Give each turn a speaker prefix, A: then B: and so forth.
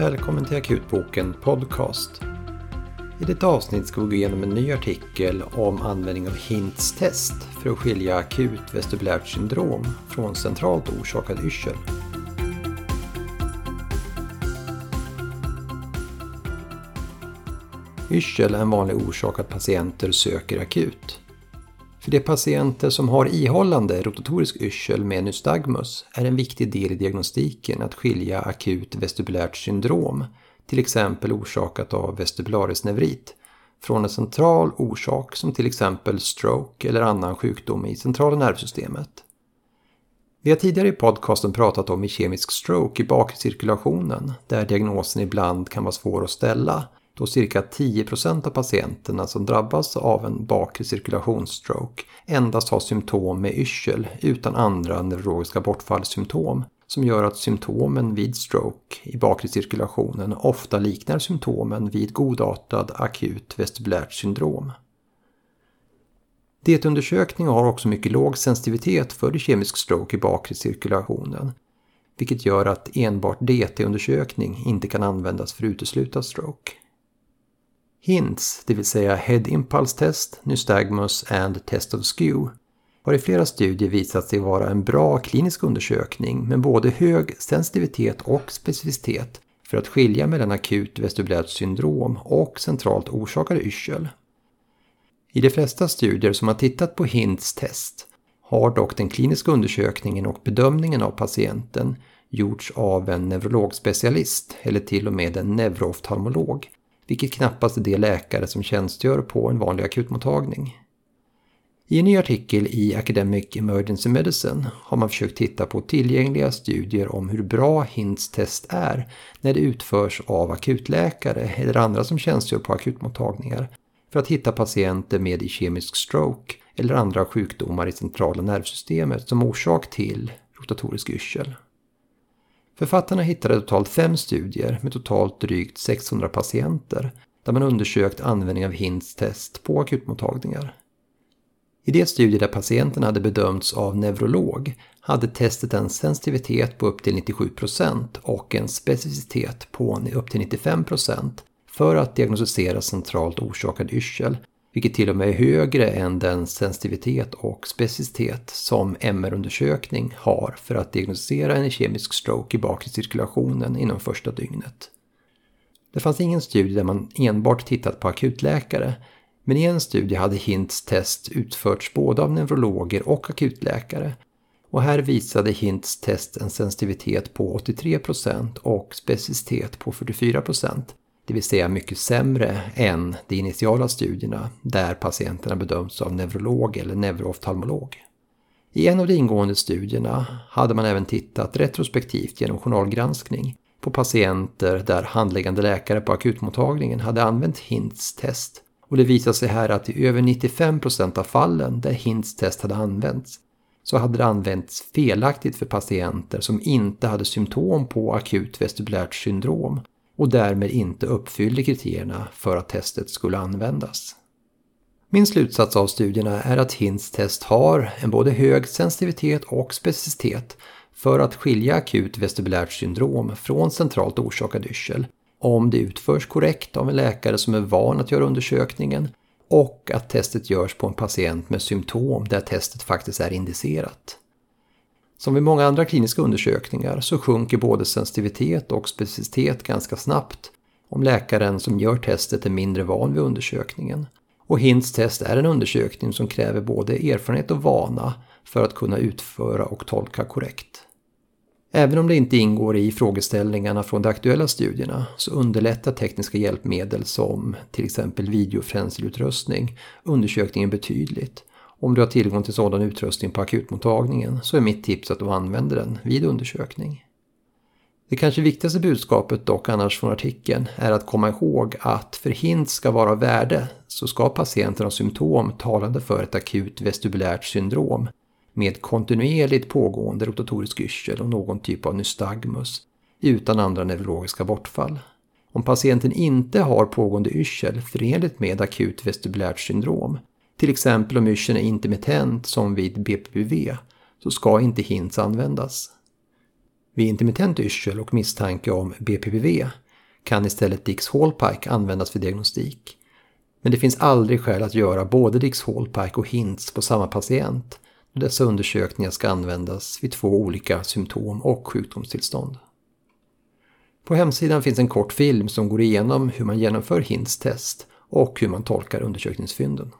A: välkommen till Akutboken Podcast. I detta avsnitt ska vi gå igenom en ny artikel om användning av HINTS test för att skilja akut vestibulärt syndrom från centralt orsakad yrsel. Yrsel är en vanlig orsak att patienter söker akut. För de patienter som har ihållande rotatorisk yrsel med nystagmus är en viktig del i diagnostiken att skilja akut vestibulärt syndrom, till exempel orsakat av vestibularisneurit, från en central orsak som till exempel stroke eller annan sjukdom i centrala nervsystemet. Vi har tidigare i podcasten pratat om kemisk stroke i bakcirkulationen där diagnosen ibland kan vara svår att ställa då cirka 10% av patienterna som drabbas av en bakre cirkulationsstroke endast har symptom med yrsel utan andra neurologiska bortfallssymptom som gör att symptomen vid stroke i bakre cirkulationen ofta liknar symptomen vid godartad akut vestibulärt syndrom. DT-undersökning har också mycket låg sensitivitet för kemisk stroke i bakre cirkulationen vilket gör att enbart DT-undersökning inte kan användas för att utesluta stroke. HINTS, det vill säga Head Impulse Test, Nystagmus and Test of Skew, har i flera studier visat sig vara en bra klinisk undersökning med både hög sensitivitet och specificitet för att skilja mellan akut vestibulärt syndrom och centralt orsakad yrsel. I de flesta studier som har tittat på HINTS test har dock den kliniska undersökningen och bedömningen av patienten gjorts av en neurologspecialist eller till och med en neurooftalmolog vilket knappast är de läkare som tjänstgör på en vanlig akutmottagning. I en ny artikel i Academic Emergency Medicine har man försökt titta på tillgängliga studier om hur bra HINTS-test är när det utförs av akutläkare eller andra som tjänstgör på akutmottagningar för att hitta patienter med ischemisk stroke eller andra sjukdomar i centrala nervsystemet som orsak till rotatorisk yrsel. Författarna hittade totalt fem studier med totalt drygt 600 patienter där man undersökt användning av HINTS test på akutmottagningar. I de studier där patienterna hade bedömts av neurolog hade testet en sensitivitet på upp till 97% och en specificitet på upp till 95% för att diagnostisera centralt orsakad yrsel vilket till och med är högre än den sensitivitet och specicitet som MR-undersökning har för att diagnostisera en kemisk stroke i bakre cirkulationen inom första dygnet. Det fanns ingen studie där man enbart tittat på akutläkare, men i en studie hade HINTS test utförts både av neurologer och akutläkare. Och här visade HINTS test en sensitivitet på 83% och specicitet på 44% det vill säga mycket sämre än de initiala studierna där patienterna bedömts av neurolog eller neurooftalmolog. I en av de ingående studierna hade man även tittat retrospektivt genom journalgranskning på patienter där handläggande läkare på akutmottagningen hade använt HINTS-test och det visade sig här att i över 95% av fallen där HINTS-test hade använts så hade det använts felaktigt för patienter som inte hade symptom på akut vestibulärt syndrom och därmed inte uppfyllde kriterierna för att testet skulle användas. Min slutsats av studierna är att HINTS test har en både hög sensitivitet och specificitet för att skilja akut vestibulärt syndrom från centralt orsakad yrsel om det utförs korrekt av en läkare som är van att göra undersökningen och att testet görs på en patient med symptom där testet faktiskt är indicerat. Som vid många andra kliniska undersökningar så sjunker både sensitivitet och specificitet ganska snabbt om läkaren som gör testet är mindre van vid undersökningen. Och HINTS test är en undersökning som kräver både erfarenhet och vana för att kunna utföra och tolka korrekt. Även om det inte ingår i frågeställningarna från de aktuella studierna så underlättar tekniska hjälpmedel som till exempel videofrenselutrustning undersökningen betydligt om du har tillgång till sådan utrustning på akutmottagningen så är mitt tips att du använder den vid undersökning. Det kanske viktigaste budskapet dock annars från artikeln är att komma ihåg att för hint ska vara av värde så ska patienten ha symptom talande för ett akut vestibulärt syndrom med kontinuerligt pågående rotatorisk yrsel och någon typ av nystagmus utan andra neurologiska bortfall. Om patienten inte har pågående yrsel förenligt med akut vestibulärt syndrom till exempel om yrseln är intermittent som vid BPPV så ska inte HINTS användas. Vid intermittent yrsel och misstanke om BPPV kan istället Dix Hallpike användas för diagnostik. Men det finns aldrig skäl att göra både Dix Hallpike och HINTS på samma patient då dessa undersökningar ska användas vid två olika symptom och sjukdomstillstånd. På hemsidan finns en kort film som går igenom hur man genomför HINTS test och hur man tolkar undersökningsfynden.